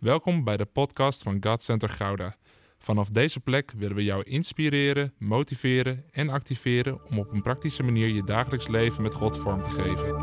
Welkom bij de podcast van God Center Gouda. Vanaf deze plek willen we jou inspireren, motiveren en activeren om op een praktische manier je dagelijks leven met God vorm te geven.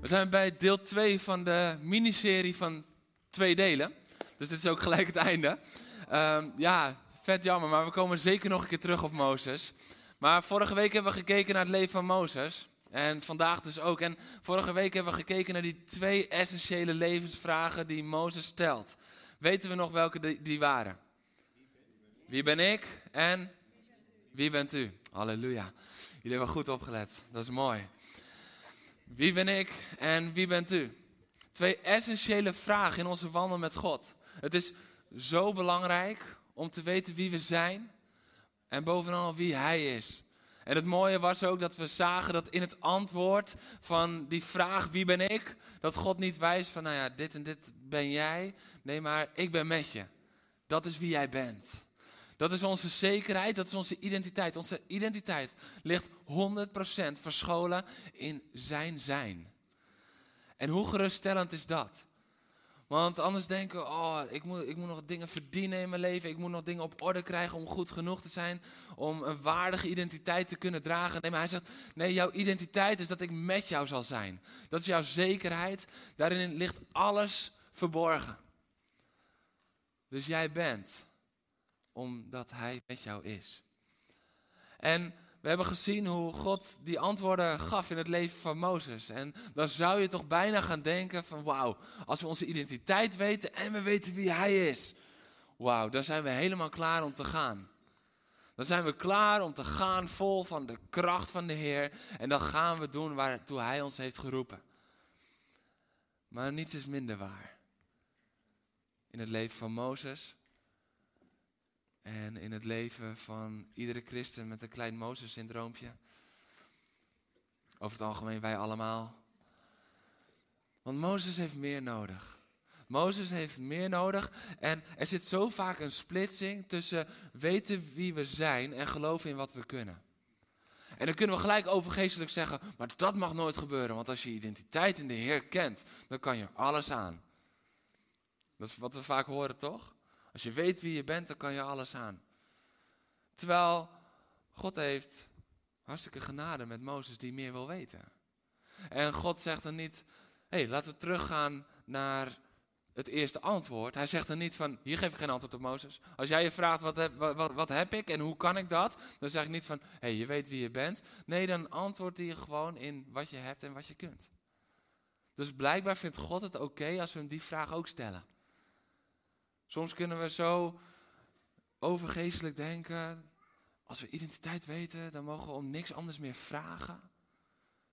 We zijn bij deel 2 van de miniserie van twee delen. Dus dit is ook gelijk het einde. Ehm, ja, vet jammer, maar we komen zeker nog een keer terug op Mozes. Maar vorige week hebben we gekeken naar het leven van Mozes. En vandaag dus ook. En vorige week hebben we gekeken naar die twee essentiële levensvragen die Mozes stelt. Weten we nog welke die, die waren? Wie ben ik en wie bent u? Halleluja. Jullie hebben goed opgelet. Dat is mooi. Wie ben ik en wie bent u? Twee essentiële vragen in onze wandel met God. Het is zo belangrijk om te weten wie we zijn en bovenal wie Hij is. En het mooie was ook dat we zagen dat in het antwoord van die vraag wie ben ik, dat God niet wijst van nou ja, dit en dit ben jij. Nee, maar ik ben met je. Dat is wie jij bent. Dat is onze zekerheid, dat is onze identiteit. Onze identiteit ligt 100% verscholen in zijn zijn. En hoe geruststellend is dat? Want anders denken we, oh, ik moet, ik moet nog dingen verdienen in mijn leven. Ik moet nog dingen op orde krijgen om goed genoeg te zijn. Om een waardige identiteit te kunnen dragen. Nee, maar hij zegt, nee, jouw identiteit is dat ik met jou zal zijn. Dat is jouw zekerheid. Daarin ligt alles verborgen. Dus jij bent omdat hij met jou is. En we hebben gezien hoe God die antwoorden gaf in het leven van Mozes. En dan zou je toch bijna gaan denken van wauw, als we onze identiteit weten en we weten wie hij is. Wauw, dan zijn we helemaal klaar om te gaan. Dan zijn we klaar om te gaan vol van de kracht van de Heer. En dan gaan we doen waartoe hij ons heeft geroepen. Maar niets is minder waar. In het leven van Mozes en in het leven van iedere christen met een klein Mozes-syndroompje. Over het algemeen wij allemaal. Want Mozes heeft meer nodig. Mozes heeft meer nodig. En er zit zo vaak een splitsing tussen weten wie we zijn en geloven in wat we kunnen. En dan kunnen we gelijk overgeestelijk zeggen, maar dat mag nooit gebeuren. Want als je identiteit in de Heer kent, dan kan je alles aan. Dat is wat we vaak horen, toch? Als je weet wie je bent, dan kan je alles aan. Terwijl God heeft hartstikke genade met Mozes die meer wil weten. En God zegt dan niet, hé, hey, laten we teruggaan naar het eerste antwoord. Hij zegt dan niet van, hier geef ik geen antwoord op Mozes. Als jij je vraagt, wat heb, wat, wat heb ik en hoe kan ik dat? Dan zeg ik niet van, hé, hey, je weet wie je bent. Nee, dan antwoordt hij gewoon in wat je hebt en wat je kunt. Dus blijkbaar vindt God het oké als we hem die vraag ook stellen. Soms kunnen we zo overgeestelijk denken. Als we identiteit weten, dan mogen we om niks anders meer vragen.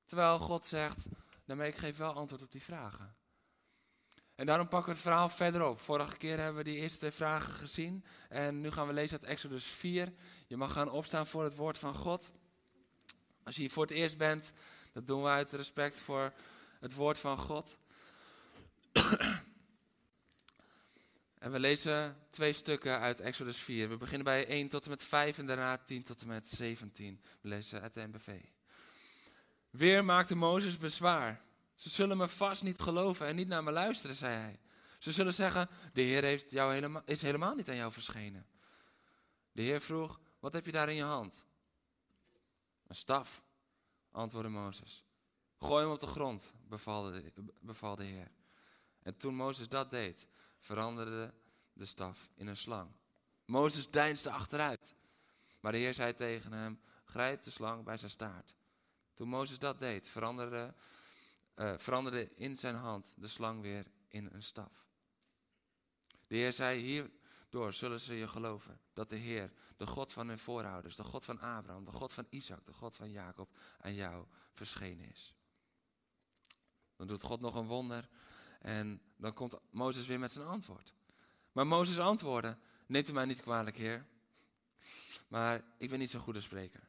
Terwijl God zegt, daarmee ik geef wel antwoord op die vragen. En daarom pakken we het verhaal verder op. Vorige keer hebben we die eerste twee vragen gezien. En nu gaan we lezen uit Exodus 4. Je mag gaan opstaan voor het woord van God. Als je hier voor het eerst bent, dat doen we uit respect voor het woord van God. En we lezen twee stukken uit Exodus 4. We beginnen bij 1 tot en met 5 en daarna 10 tot en met 17. We lezen uit de MBV. Weer maakte Mozes bezwaar. Ze zullen me vast niet geloven en niet naar me luisteren, zei hij. Ze zullen zeggen, de Heer heeft jou is helemaal niet aan jou verschenen. De Heer vroeg, wat heb je daar in je hand? Een staf, antwoordde Mozes. Gooi hem op de grond, beval de, beval de Heer. En toen Mozes dat deed, veranderde de staf in een slang. Mozes deinsde achteruit. Maar de Heer zei tegen hem, grijp de slang bij zijn staart. Toen Mozes dat deed, veranderde, uh, veranderde in zijn hand de slang weer in een staf. De Heer zei, hierdoor zullen ze je geloven dat de Heer, de God van hun voorouders, de God van Abraham, de God van Isaac, de God van Jacob, aan jou verschenen is. Dan doet God nog een wonder en dan komt Mozes weer met zijn antwoord. Maar Mozes antwoordde, neemt u mij niet kwalijk, heer. Maar ik ben niet zo goed in spreken.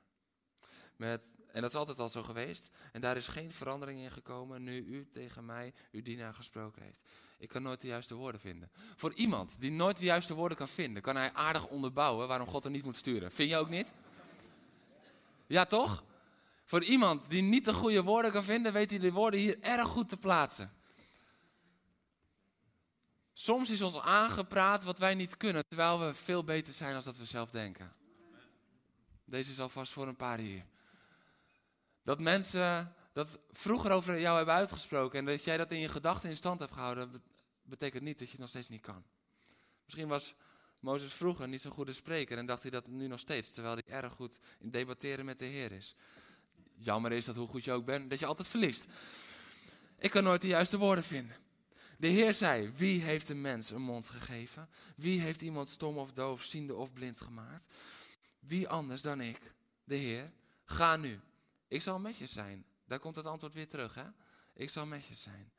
Met En dat is altijd al zo geweest. En daar is geen verandering in gekomen nu u tegen mij, uw dienaar, gesproken heeft. Ik kan nooit de juiste woorden vinden. Voor iemand die nooit de juiste woorden kan vinden, kan hij aardig onderbouwen waarom God er niet moet sturen. Vind je ook niet? Ja, toch? Voor iemand die niet de goede woorden kan vinden, weet hij de woorden hier erg goed te plaatsen. Soms is ons aangepraat wat wij niet kunnen, terwijl we veel beter zijn dan dat we zelf denken. Deze is alvast voor een paar hier. Dat mensen dat vroeger over jou hebben uitgesproken en dat jij dat in je gedachten in stand hebt gehouden, betekent niet dat je het nog steeds niet kan. Misschien was Mozes vroeger niet zo'n goede spreker en dacht hij dat nu nog steeds, terwijl hij erg goed in debatteren met de Heer is. Jammer is dat hoe goed je ook bent, dat je altijd verliest. Ik kan nooit de juiste woorden vinden. De Heer zei, wie heeft een mens een mond gegeven? Wie heeft iemand stom of doof, ziende of blind gemaakt? Wie anders dan ik, de Heer? Ga nu. Ik zal met je zijn. Daar komt het antwoord weer terug, hè? Ik zal met je zijn.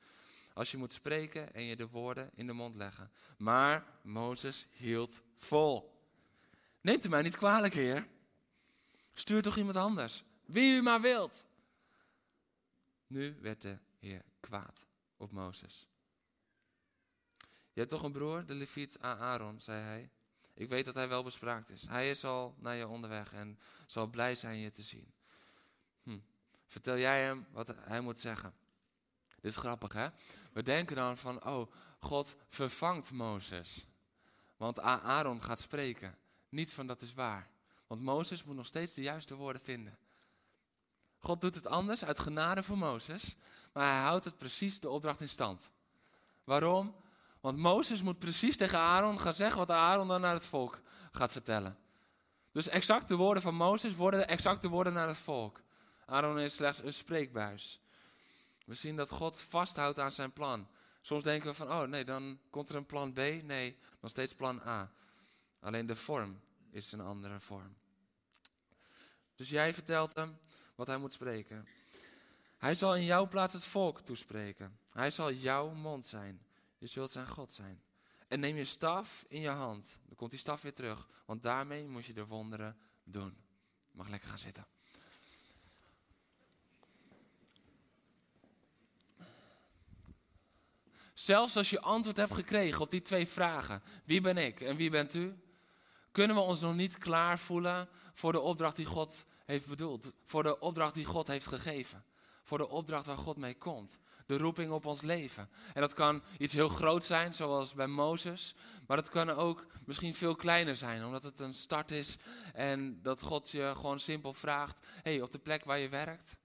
Als je moet spreken en je de woorden in de mond leggen. Maar Mozes hield vol. Neemt u mij niet kwalijk, Heer. Stuur toch iemand anders. Wie u maar wilt. Nu werd de Heer kwaad op Mozes. Je hebt toch een broer, de leviet Aaron, zei hij. Ik weet dat hij wel bespraakt is. Hij is al naar je onderweg en zal blij zijn je te zien. Hm. Vertel jij hem wat hij moet zeggen. Dit is grappig, hè? We denken dan van, oh, God vervangt Mozes. Want Aaron gaat spreken. Niets van dat is waar. Want Mozes moet nog steeds de juiste woorden vinden. God doet het anders uit genade voor Mozes, maar hij houdt het precies de opdracht in stand. Waarom? Want Mozes moet precies tegen Aaron gaan zeggen wat Aaron dan naar het volk gaat vertellen. Dus exact de woorden van Mozes worden exact de woorden naar het volk. Aaron is slechts een spreekbuis. We zien dat God vasthoudt aan zijn plan. Soms denken we van, oh nee, dan komt er een plan B. Nee, nog steeds plan A. Alleen de vorm is een andere vorm. Dus jij vertelt hem wat hij moet spreken. Hij zal in jouw plaats het volk toespreken. Hij zal jouw mond zijn. Je zult zijn God zijn. En neem je staf in je hand. Dan komt die staf weer terug. Want daarmee moet je de wonderen doen. Mag lekker gaan zitten. Zelfs als je antwoord hebt gekregen op die twee vragen. Wie ben ik en wie bent u? Kunnen we ons nog niet klaar voelen voor de opdracht die God heeft bedoeld. Voor de opdracht die God heeft gegeven. Voor de opdracht waar God mee komt de roeping op ons leven. En dat kan iets heel groot zijn, zoals bij Mozes. Maar het kan ook misschien veel kleiner zijn, omdat het een start is. En dat God je gewoon simpel vraagt: hey, op de plek waar je werkt,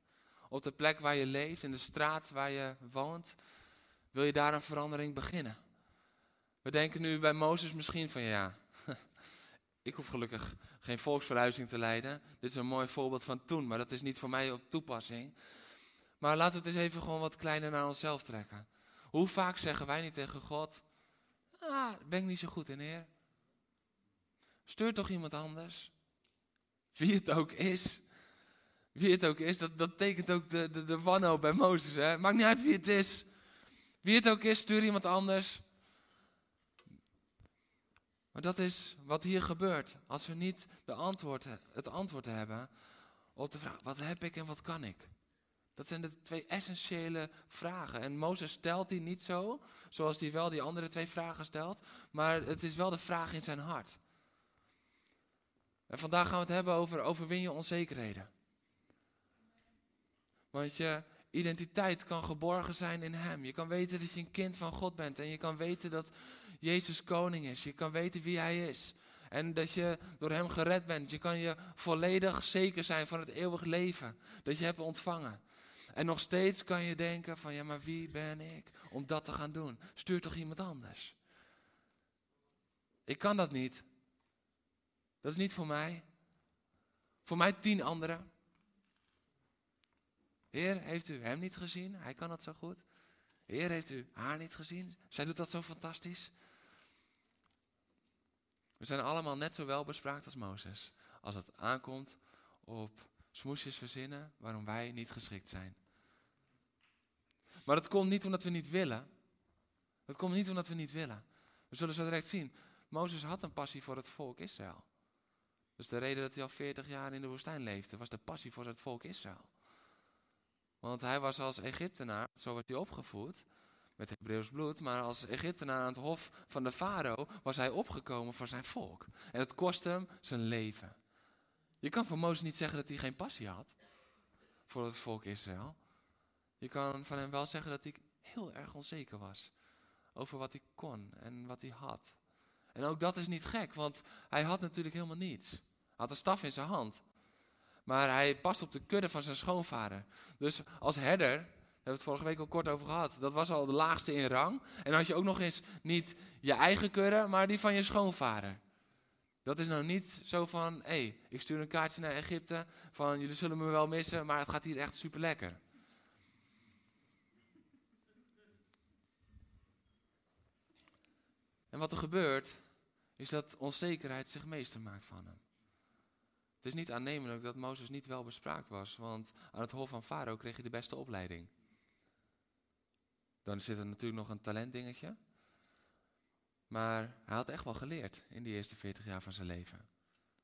op de plek waar je leeft, in de straat waar je woont, wil je daar een verandering beginnen? We denken nu bij Mozes misschien van ja. Ik hoef gelukkig geen volksverhuizing te leiden. Dit is een mooi voorbeeld van toen, maar dat is niet voor mij op toepassing. Maar laten we het eens even gewoon wat kleiner naar onszelf trekken. Hoe vaak zeggen wij niet tegen God, ah, ben ik niet zo goed in, Heer. Stuur toch iemand anders. Wie het ook is. Wie het ook is, dat, dat tekent ook de, de, de wanhoop bij Mozes. Hè? Maakt niet uit wie het is. Wie het ook is, stuur iemand anders. Maar dat is wat hier gebeurt. Als we niet de antwoord, het antwoord hebben op de vraag, wat heb ik en wat kan ik? Dat zijn de twee essentiële vragen. En Mozes stelt die niet zo, zoals hij wel die andere twee vragen stelt, maar het is wel de vraag in zijn hart. En vandaag gaan we het hebben over overwin je onzekerheden. Want je identiteit kan geborgen zijn in Hem. Je kan weten dat je een kind van God bent en je kan weten dat Jezus koning is. Je kan weten wie Hij is. En dat je door Hem gered bent. Je kan je volledig zeker zijn van het eeuwig leven dat je hebt ontvangen. En nog steeds kan je denken van ja, maar wie ben ik om dat te gaan doen? Stuur toch iemand anders. Ik kan dat niet. Dat is niet voor mij. Voor mij tien anderen. Heer, heeft u hem niet gezien? Hij kan dat zo goed. Heer, heeft u haar niet gezien? Zij doet dat zo fantastisch. We zijn allemaal net zo wel bespraakt als Mozes. Als het aankomt op smoesjes verzinnen waarom wij niet geschikt zijn. Maar het komt niet omdat we niet willen. Het komt niet omdat we niet willen. We zullen zo direct zien. Mozes had een passie voor het volk Israël. Dus de reden dat hij al 40 jaar in de woestijn leefde, was de passie voor het volk Israël. Want hij was als Egyptenaar, zo werd hij opgevoed, met Hebreeuws bloed, maar als Egyptenaar aan het hof van de farao was hij opgekomen voor zijn volk. En het kostte hem zijn leven. Je kan van Mozes niet zeggen dat hij geen passie had voor het volk Israël. Je kan van hem wel zeggen dat hij heel erg onzeker was over wat hij kon en wat hij had. En ook dat is niet gek, want hij had natuurlijk helemaal niets. Hij had een staf in zijn hand. Maar hij past op de kudde van zijn schoonvader. Dus als herder, daar hebben we het vorige week al kort over gehad, dat was al de laagste in rang. En dan had je ook nog eens niet je eigen kudde, maar die van je schoonvader. Dat is nou niet zo van, hé, hey, ik stuur een kaartje naar Egypte, van jullie zullen me wel missen, maar het gaat hier echt super lekker. En wat er gebeurt, is dat onzekerheid zich meester maakt van hem. Het is niet aannemelijk dat Mozes niet wel bespraakt was, want aan het hof van Farao kreeg hij de beste opleiding. Dan zit er natuurlijk nog een talentdingetje. Maar hij had echt wel geleerd in die eerste 40 jaar van zijn leven.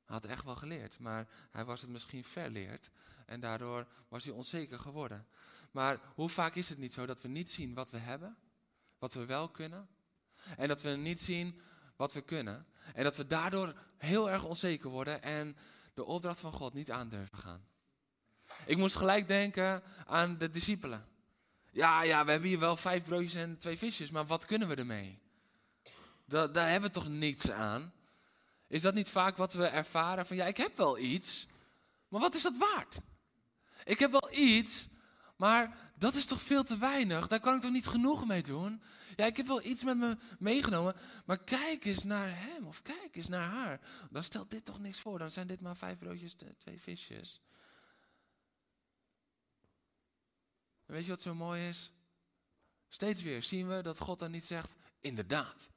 Hij had echt wel geleerd, maar hij was het misschien verleerd. En daardoor was hij onzeker geworden. Maar hoe vaak is het niet zo dat we niet zien wat we hebben, wat we wel kunnen, en dat we niet zien wat we kunnen. En dat we daardoor heel erg onzeker worden en de opdracht van God niet aandurven gaan. Ik moest gelijk denken aan de discipelen. Ja, ja, we hebben hier wel vijf broodjes en twee visjes, maar wat kunnen we ermee? Da daar hebben we toch niets aan? Is dat niet vaak wat we ervaren van ja, ik heb wel iets, maar wat is dat waard? Ik heb wel iets, maar dat is toch veel te weinig? Daar kan ik toch niet genoeg mee doen? Ja, ik heb wel iets met me meegenomen, maar kijk eens naar hem of kijk eens naar haar. Dan stelt dit toch niks voor. Dan zijn dit maar vijf broodjes, twee visjes. En weet je wat zo mooi is? Steeds weer zien we dat God dan niet zegt, inderdaad,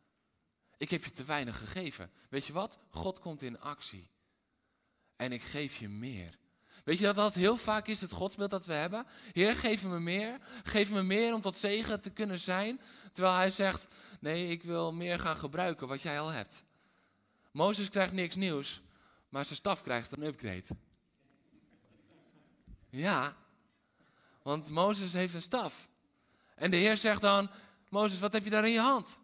ik heb je te weinig gegeven. Weet je wat? God komt in actie. En ik geef je meer. Weet je dat dat heel vaak is het godsbeeld dat we hebben? Heer, geef me meer. Geef me meer om tot zegen te kunnen zijn. Terwijl hij zegt, nee, ik wil meer gaan gebruiken wat jij al hebt. Mozes krijgt niks nieuws, maar zijn staf krijgt een upgrade. Ja, want Mozes heeft een staf. En de Heer zegt dan, Mozes, wat heb je daar in je hand?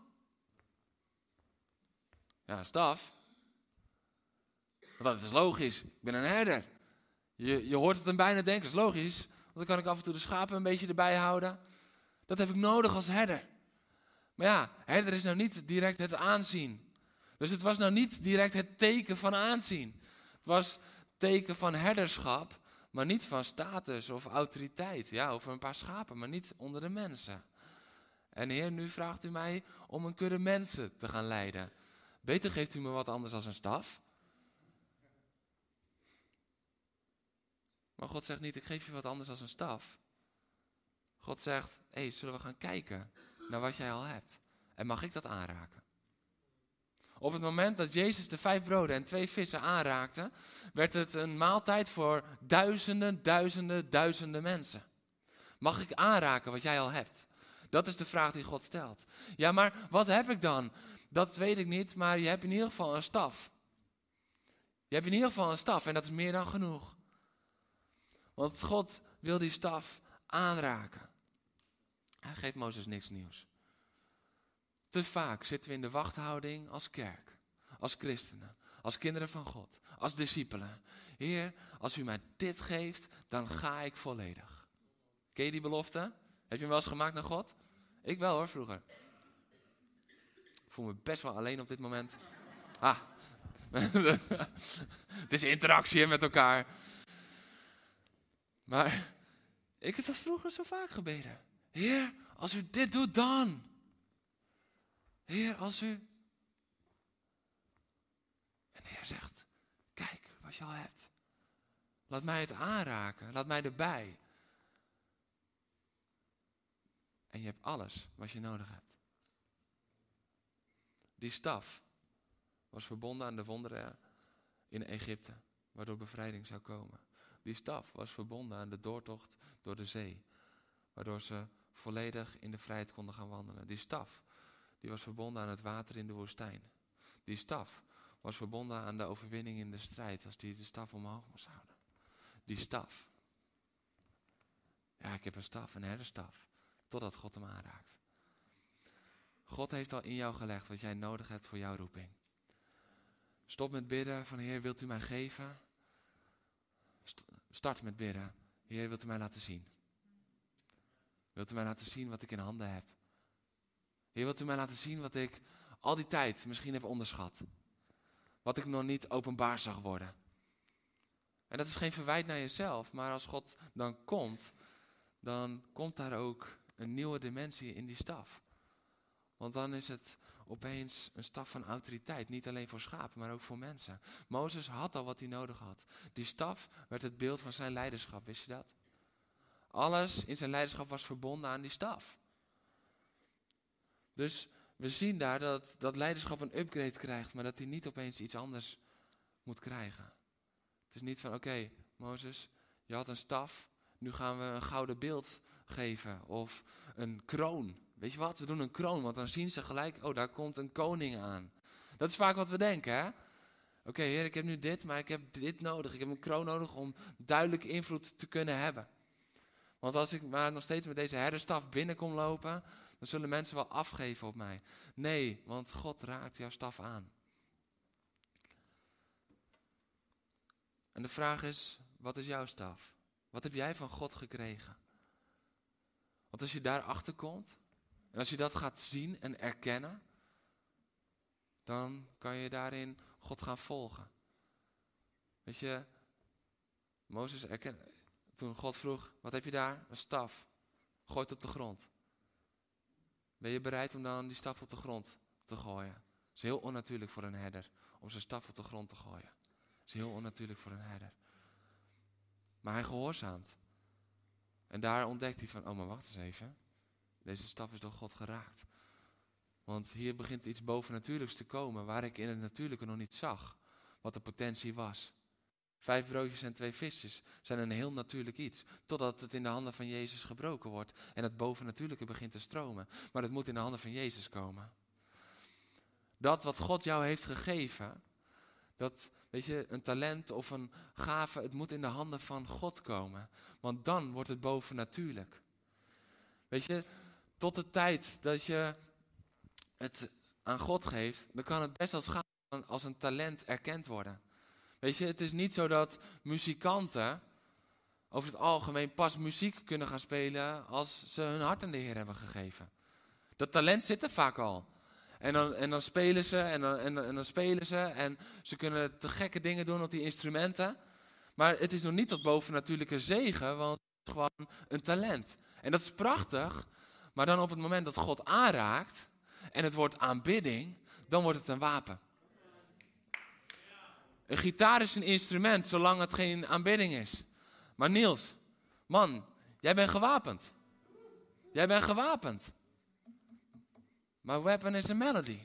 Ja, een staf. Want dat is logisch, ik ben een herder. Je, je hoort het hem bijna denken, is logisch. Want dan kan ik af en toe de schapen een beetje erbij houden. Dat heb ik nodig als herder. Maar ja, herder is nou niet direct het aanzien. Dus het was nou niet direct het teken van aanzien. Het was teken van herderschap, maar niet van status of autoriteit. Ja, over een paar schapen, maar niet onder de mensen. En Heer, nu vraagt u mij om een kudde mensen te gaan leiden. Beter geeft u me wat anders als een staf. Maar God zegt niet, ik geef je wat anders als een staf. God zegt, hé, hey, zullen we gaan kijken naar wat jij al hebt? En mag ik dat aanraken? Op het moment dat Jezus de vijf broden en twee vissen aanraakte, werd het een maaltijd voor duizenden, duizenden, duizenden mensen. Mag ik aanraken wat jij al hebt? Dat is de vraag die God stelt. Ja, maar wat heb ik dan? Dat weet ik niet, maar je hebt in ieder geval een staf. Je hebt in ieder geval een staf en dat is meer dan genoeg. Want God wil die staf aanraken. Hij geeft Mozes niks nieuws. Te vaak zitten we in de wachthouding als kerk, als christenen, als kinderen van God, als discipelen. Heer, als u mij dit geeft, dan ga ik volledig. Ken je die belofte? Heb je hem wel eens gemaakt naar God? Ik wel hoor, vroeger. Ik voel me best wel alleen op dit moment. Ah, het is interactie met elkaar. Maar ik heb dat vroeger zo vaak gebeden. Heer, als u dit doet, dan. Heer, als u. En de Heer zegt: Kijk wat je al hebt. Laat mij het aanraken. Laat mij erbij. En je hebt alles wat je nodig hebt. Die staf was verbonden aan de wonderen in Egypte, waardoor bevrijding zou komen. Die staf was verbonden aan de doortocht door de zee, waardoor ze volledig in de vrijheid konden gaan wandelen. Die staf, die was verbonden aan het water in de woestijn. Die staf was verbonden aan de overwinning in de strijd als hij de staf omhoog moest houden. Die staf. Ja, ik heb een staf, een herderstaf. Totdat God hem aanraakt. God heeft al in jou gelegd wat jij nodig hebt voor jouw roeping. Stop met bidden van Heer, wilt u mij geven? Start met bidden. Heer, wilt u mij laten zien? Wilt u mij laten zien wat ik in handen heb? Heer, wilt u mij laten zien wat ik al die tijd misschien heb onderschat? Wat ik nog niet openbaar zag worden. En dat is geen verwijt naar jezelf, maar als God dan komt, dan komt daar ook een nieuwe dimensie in die staf. Want dan is het opeens een staf van autoriteit. Niet alleen voor schapen, maar ook voor mensen. Mozes had al wat hij nodig had. Die staf werd het beeld van zijn leiderschap, wist je dat? Alles in zijn leiderschap was verbonden aan die staf. Dus we zien daar dat, dat leiderschap een upgrade krijgt, maar dat hij niet opeens iets anders moet krijgen. Het is niet van, oké, Mozes, je had een staf, nu gaan we een gouden beeld geven of een kroon. Weet je wat, we doen een kroon, want dan zien ze gelijk, oh, daar komt een koning aan. Dat is vaak wat we denken, hè? Oké, heer, ik heb nu dit, maar ik heb dit nodig. Ik heb een kroon nodig om duidelijk invloed te kunnen hebben. Want als ik maar nog steeds met deze herderstaf binnenkom lopen, dan zullen mensen wel afgeven op mij. Nee, want God raakt jouw staf aan. En de vraag is, wat is jouw staf? Wat heb jij van God gekregen? Want als je daarachter komt, en als je dat gaat zien en erkennen, dan kan je daarin God gaan volgen. Weet je, Mozes erken, toen God vroeg, wat heb je daar? Een staf. Gooi het op de grond. Ben je bereid om dan die staf op de grond te gooien? Het is heel onnatuurlijk voor een herder om zijn staf op de grond te gooien. Het is heel onnatuurlijk voor een herder. Maar hij gehoorzaamt. En daar ontdekt hij van, oh maar wacht eens even. Deze staf is door God geraakt. Want hier begint iets bovennatuurlijks te komen waar ik in het natuurlijke nog niet zag. Wat de potentie was. Vijf broodjes en twee visjes zijn een heel natuurlijk iets. Totdat het in de handen van Jezus gebroken wordt en het bovennatuurlijke begint te stromen. Maar het moet in de handen van Jezus komen. Dat wat God jou heeft gegeven, dat, weet je, een talent of een gave, het moet in de handen van God komen. Want dan wordt het bovennatuurlijk. Weet je, tot de tijd dat je het aan God geeft, dan kan het best als, als een talent erkend worden. Weet je, het is niet zo dat muzikanten over het algemeen pas muziek kunnen gaan spelen als ze hun hart aan de Heer hebben gegeven. Dat talent zit er vaak al. En dan, en dan spelen ze en dan, en, en dan spelen ze en ze kunnen te gekke dingen doen op die instrumenten. Maar het is nog niet tot bovennatuurlijke zegen, want het is gewoon een talent. En dat is prachtig, maar dan op het moment dat God aanraakt en het wordt aanbidding, dan wordt het een wapen. Een gitaar is een instrument, zolang het geen aanbidding is. Maar Niels, man, jij bent gewapend. Jij bent gewapend. Maar weapon is een melody.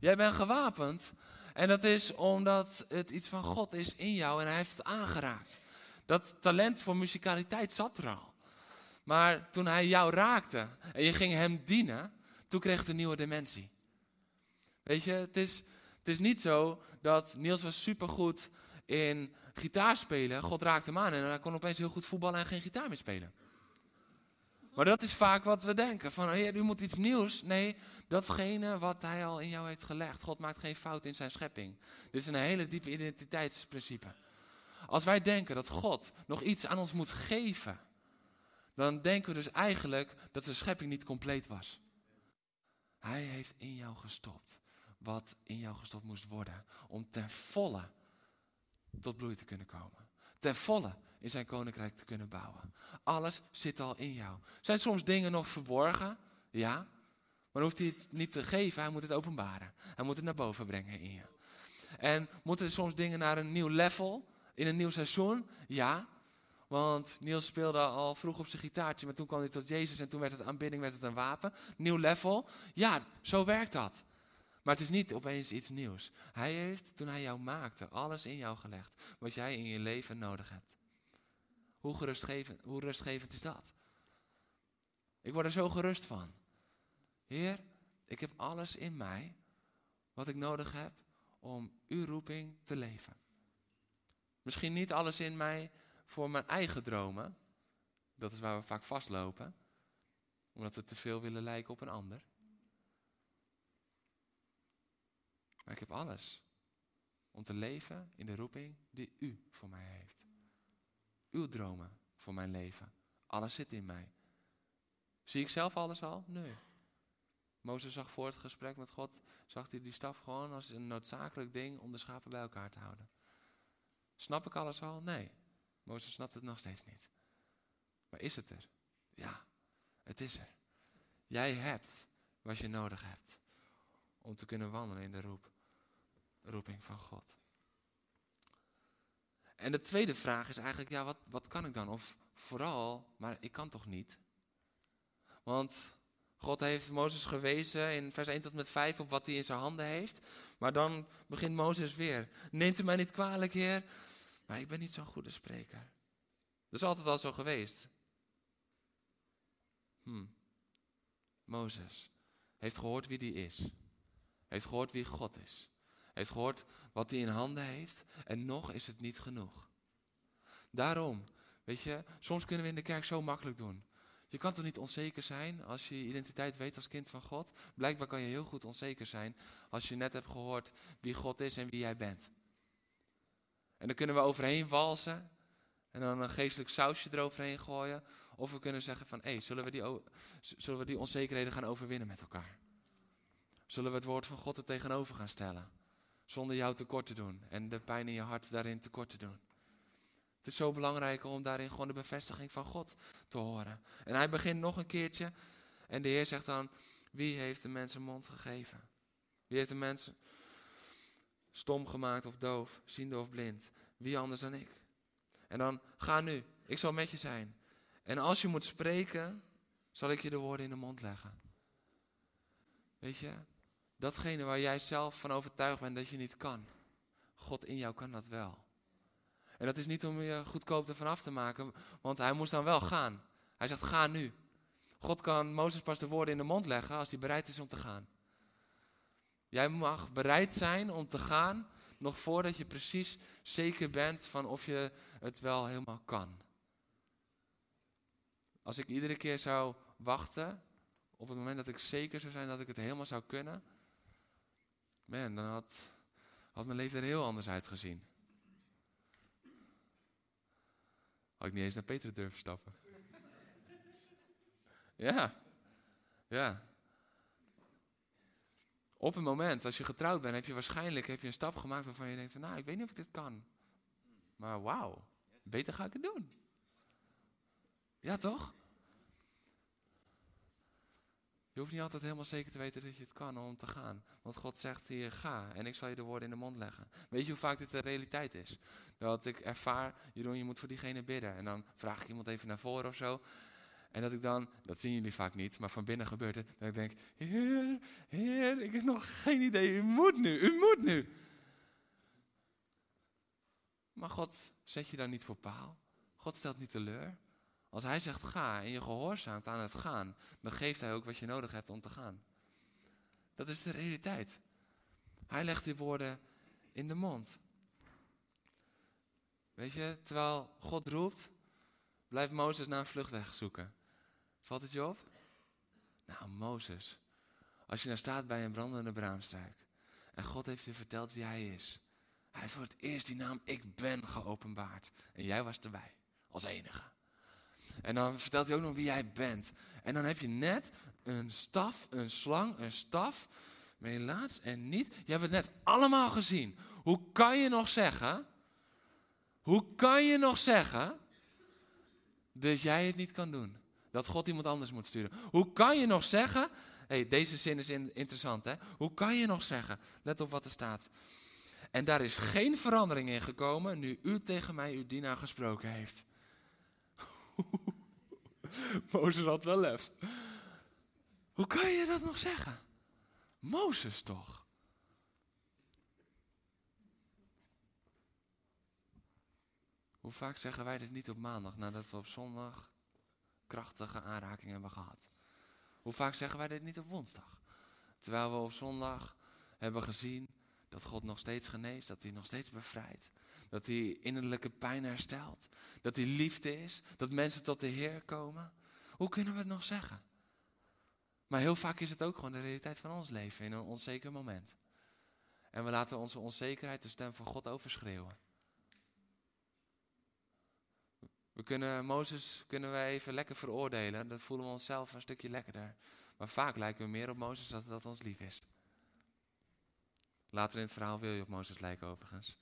Jij bent gewapend. En dat is omdat het iets van God is in jou en hij heeft het aangeraakt. Dat talent voor muzikaliteit zat er al. Maar toen hij jou raakte en je ging hem dienen, toen kreeg het een nieuwe dimensie. Weet je, het is, het is niet zo dat Niels was supergoed in gitaar spelen. God raakte hem aan en hij kon opeens heel goed voetballen en geen gitaar meer spelen. Maar dat is vaak wat we denken. Van, heer, u moet iets nieuws. Nee, datgene wat hij al in jou heeft gelegd. God maakt geen fout in zijn schepping. Dit is een hele diepe identiteitsprincipe. Als wij denken dat God nog iets aan ons moet geven, dan denken we dus eigenlijk dat zijn schepping niet compleet was. Hij heeft in jou gestopt wat in jou gestopt moest worden. Om ten volle tot bloei te kunnen komen. Ten volle in zijn koninkrijk te kunnen bouwen. Alles zit al in jou. Zijn soms dingen nog verborgen? Ja. Maar hoeft hij het niet te geven, hij moet het openbaren. Hij moet het naar boven brengen in je. En moeten er soms dingen naar een nieuw level, in een nieuw seizoen? Ja. Want Niels speelde al vroeg op zijn gitaartje, maar toen kwam hij tot Jezus en toen werd het aanbidding, werd het een wapen. Nieuw level? Ja, zo werkt dat. Maar het is niet opeens iets nieuws. Hij heeft, toen hij jou maakte, alles in jou gelegd wat jij in je leven nodig hebt. Hoe, gerustgevend, hoe rustgevend is dat? Ik word er zo gerust van. Heer, ik heb alles in mij wat ik nodig heb om uw roeping te leven. Misschien niet alles in mij voor mijn eigen dromen. Dat is waar we vaak vastlopen. Omdat we te veel willen lijken op een ander. Maar ik heb alles om te leven in de roeping die u voor mij heeft. Uw dromen voor mijn leven. Alles zit in mij. Zie ik zelf alles al? Nee. Mozes zag voor het gesprek met God, zag hij die staf gewoon als een noodzakelijk ding om de schapen bij elkaar te houden. Snap ik alles al? Nee. Mozes snapt het nog steeds niet. Maar is het er? Ja, het is er. Jij hebt wat je nodig hebt om te kunnen wandelen in de roep, roeping van God. En de tweede vraag is eigenlijk, ja, wat, wat kan ik dan? Of vooral, maar ik kan toch niet? Want God heeft Mozes gewezen in vers 1 tot met 5 op wat hij in zijn handen heeft. Maar dan begint Mozes weer. Neemt u mij niet kwalijk, Heer, maar ik ben niet zo'n goede spreker. Dat is altijd al zo geweest. Hm. Mozes heeft gehoord wie die is. Heeft gehoord wie God is. Heeft gehoord wat hij in handen heeft. En nog is het niet genoeg. Daarom, weet je, soms kunnen we in de kerk zo makkelijk doen. Je kan toch niet onzeker zijn als je je identiteit weet als kind van God? Blijkbaar kan je heel goed onzeker zijn als je net hebt gehoord wie God is en wie jij bent. En dan kunnen we overheen walsen en dan een geestelijk sausje eroverheen gooien. Of we kunnen zeggen van, hé, hey, zullen, we die, zullen we die onzekerheden gaan overwinnen met elkaar? Zullen we het woord van God er tegenover gaan stellen? Zonder jou tekort te doen en de pijn in je hart daarin tekort te doen. Het is zo belangrijk om daarin gewoon de bevestiging van God te horen. En hij begint nog een keertje en de Heer zegt dan, wie heeft de mensen mond gegeven? Wie heeft de mensen stom gemaakt of doof, ziende of blind? Wie anders dan ik? En dan, ga nu, ik zal met je zijn. En als je moet spreken, zal ik je de woorden in de mond leggen. Weet je, datgene waar jij zelf van overtuigd bent dat je niet kan. God in jou kan dat wel. En dat is niet om je goedkoop ervan af te maken, want hij moest dan wel gaan. Hij zegt, ga nu. God kan Mozes pas de woorden in de mond leggen als hij bereid is om te gaan. Jij mag bereid zijn om te gaan, nog voordat je precies zeker bent van of je het wel helemaal kan. Als ik iedere keer zou wachten, op het moment dat ik zeker zou zijn dat ik het helemaal zou kunnen, man, dan had, had mijn leven er heel anders uitgezien. Had ik niet eens naar Peter durven stappen. Ja, ja. Op een moment, als je getrouwd bent, heb je waarschijnlijk heb je een stap gemaakt waarvan je denkt, nou, ik weet niet of ik dit kan. Maar wauw, beter ga ik het doen. Ja, toch? Je hoeft niet altijd helemaal zeker te weten dat je het kan om te gaan. Want God zegt hier, ga en ik zal je de woorden in de mond leggen. Weet je hoe vaak dit de realiteit is? Dat ik ervaar, Jeroen, je moet voor diegene bidden. En dan vraag ik iemand even naar voren of zo. En dat ik dan, dat zien jullie vaak niet, maar van binnen gebeurt het. Dat ik denk, heer, heer, ik heb nog geen idee. U moet nu, u moet nu. Maar God zet je daar niet voor paal. God stelt niet teleur. Als hij zegt ga en je gehoorzaamt aan het gaan, dan geeft hij ook wat je nodig hebt om te gaan. Dat is de realiteit. Hij legt die woorden in de mond. Weet je, terwijl God roept, blijft Mozes naar een vluchtweg zoeken. Valt het je op? Nou, Mozes, als je nou staat bij een brandende braamstruik en God heeft je verteld wie hij is. Hij heeft voor het eerst die naam Ik Ben geopenbaard. En jij was erbij, als enige. En dan vertelt hij ook nog wie jij bent. En dan heb je net een staf, een slang, een staf. Maar helaas en niet. Je hebt het net allemaal gezien. Hoe kan je nog zeggen? Hoe kan je nog zeggen dat jij het niet kan doen? Dat God iemand anders moet sturen. Hoe kan je nog zeggen? hey, deze zin is interessant, hè? Hoe kan je nog zeggen? Let op wat er staat. En daar is geen verandering in gekomen nu u tegen mij uw dienaar gesproken heeft. Mozes had wel lef. Hoe kan je dat nog zeggen? Mozes toch? Hoe vaak zeggen wij dit niet op maandag nadat we op zondag krachtige aanraking hebben gehad? Hoe vaak zeggen wij dit niet op woensdag? Terwijl we op zondag hebben gezien dat God nog steeds geneest, dat hij nog steeds bevrijdt. Dat hij innerlijke pijn herstelt. Dat hij liefde is. Dat mensen tot de Heer komen. Hoe kunnen we het nog zeggen? Maar heel vaak is het ook gewoon de realiteit van ons leven in een onzeker moment. En we laten onze onzekerheid de stem van God overschreeuwen. We kunnen Mozes kunnen we even lekker veroordelen. Dan voelen we onszelf een stukje lekkerder. Maar vaak lijken we meer op Mozes dan dat ons lief is. Later in het verhaal wil je op Mozes lijken overigens.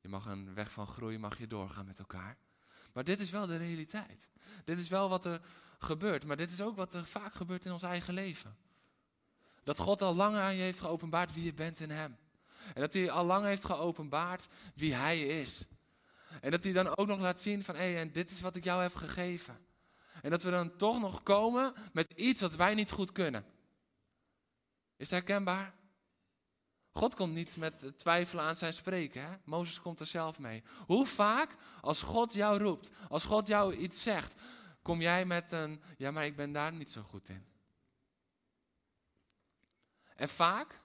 Je mag een weg van groei, mag je doorgaan met elkaar. Maar dit is wel de realiteit. Dit is wel wat er gebeurt. Maar dit is ook wat er vaak gebeurt in ons eigen leven. Dat God al lang aan je heeft geopenbaard wie je bent in Hem. En dat hij al lang heeft geopenbaard wie Hij is. En dat hij dan ook nog laat zien van, hé, en dit is wat ik jou heb gegeven. En dat we dan toch nog komen met iets wat wij niet goed kunnen. Is het herkenbaar? God komt niet met twijfelen aan zijn spreken. Hè? Mozes komt er zelf mee. Hoe vaak als God jou roept, als God jou iets zegt, kom jij met een, ja maar ik ben daar niet zo goed in. En vaak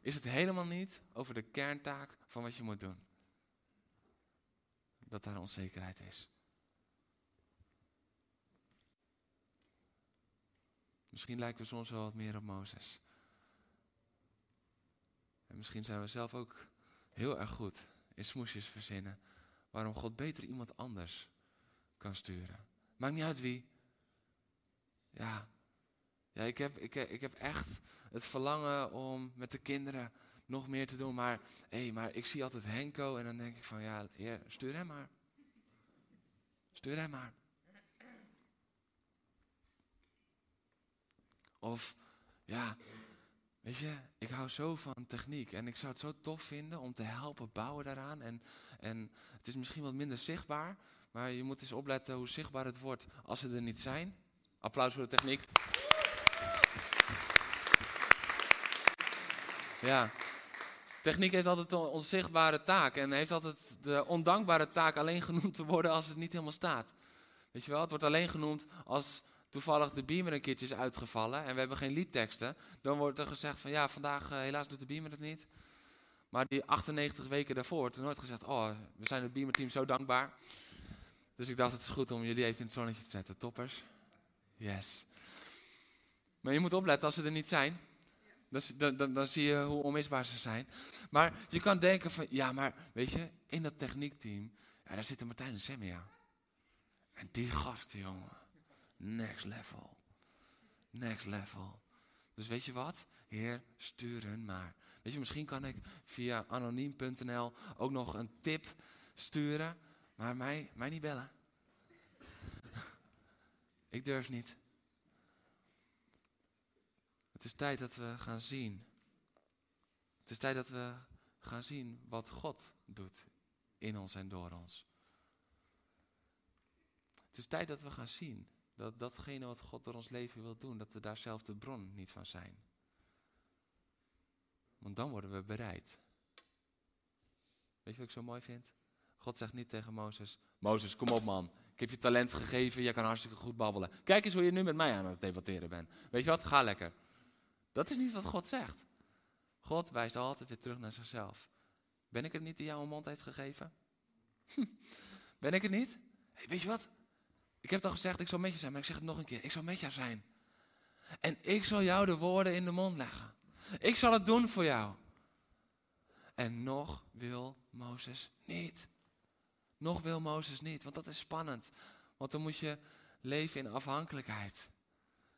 is het helemaal niet over de kerntaak van wat je moet doen. Dat daar onzekerheid is. Misschien lijken we soms wel wat meer op Mozes. En misschien zijn we zelf ook heel erg goed in smoesjes verzinnen. Waarom God beter iemand anders kan sturen. Maakt niet uit wie. Ja, ja ik, heb, ik, ik heb echt het verlangen om met de kinderen nog meer te doen. Maar, hé, maar ik zie altijd Henko en dan denk ik van ja, heer, stuur hem maar. Stuur hem maar. Of ja, weet je, ik hou zo van techniek en ik zou het zo tof vinden om te helpen bouwen daaraan. En, en het is misschien wat minder zichtbaar, maar je moet eens opletten hoe zichtbaar het wordt als ze er niet zijn. Applaus voor de techniek. Ja, techniek heeft altijd een onzichtbare taak en heeft altijd de ondankbare taak alleen genoemd te worden als het niet helemaal staat. Weet je wel, het wordt alleen genoemd als toevallig de beamer een keertje is uitgevallen en we hebben geen liedteksten, dan wordt er gezegd van ja, vandaag uh, helaas doet de beamer het niet. Maar die 98 weken daarvoor wordt er nooit gezegd, oh, we zijn het beamerteam zo dankbaar. Dus ik dacht, het is goed om jullie even in het zonnetje te zetten. Toppers. Yes. Maar je moet opletten als ze er niet zijn. Dan, dan, dan, zie je hoe onmisbaar ze zijn. Maar je kan denken van, ja, maar weet je, in dat techniekteam, ja, daar zitten Martijn en Semia. En die gasten, jongen. Next level. Next level. Dus weet je wat? Heer, stuur hun maar. Weet je, misschien kan ik via anoniem.nl ook nog een tip sturen. Maar mij, mij niet bellen. ik durf niet. Het is tijd dat we gaan zien. Het is tijd dat we gaan zien wat God doet in ons en door ons. Het is tijd dat we gaan zien dat datgene wat God door ons leven wil doen, dat we daar zelf de bron niet van zijn. Want dan worden we bereid. Weet je wat ik zo mooi vind? God zegt niet tegen Mozes: Mozes, kom op man. Ik heb je talent gegeven, jij kan hartstikke goed babbelen. Kijk eens hoe je nu met mij aan het debatteren bent. Weet je wat? Ga lekker. Dat is niet wat God zegt. God wijst altijd weer terug naar zichzelf. Ben ik het niet die jou een mond heeft gegeven? ben ik het niet? Hey, weet je wat? Ik heb al gezegd, ik zal met je zijn, maar ik zeg het nog een keer. Ik zal met jou zijn. En ik zal jou de woorden in de mond leggen. Ik zal het doen voor jou. En nog wil Mozes niet. Nog wil Mozes niet, want dat is spannend. Want dan moet je leven in afhankelijkheid.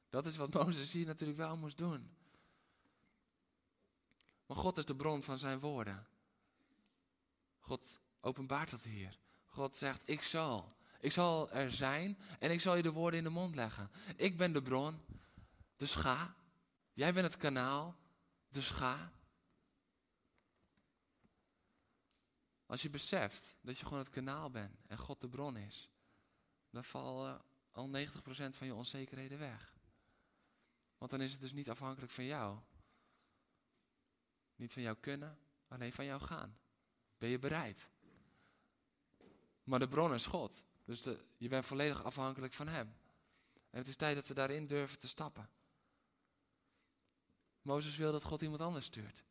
Dat is wat Mozes hier natuurlijk wel moest doen. God is de bron van zijn woorden. God openbaart dat hier. God zegt, ik zal. Ik zal er zijn en ik zal je de woorden in de mond leggen. Ik ben de bron, dus ga. Jij bent het kanaal, dus ga. Als je beseft dat je gewoon het kanaal bent en God de bron is, dan vallen al 90% van je onzekerheden weg. Want dan is het dus niet afhankelijk van jou. Niet van jou kunnen, alleen van jou gaan. Ben je bereid? Maar de bron is God. Dus je bent volledig afhankelijk van Hem. En het is tijd dat we daarin durven te stappen. Mozes wil dat God iemand anders stuurt.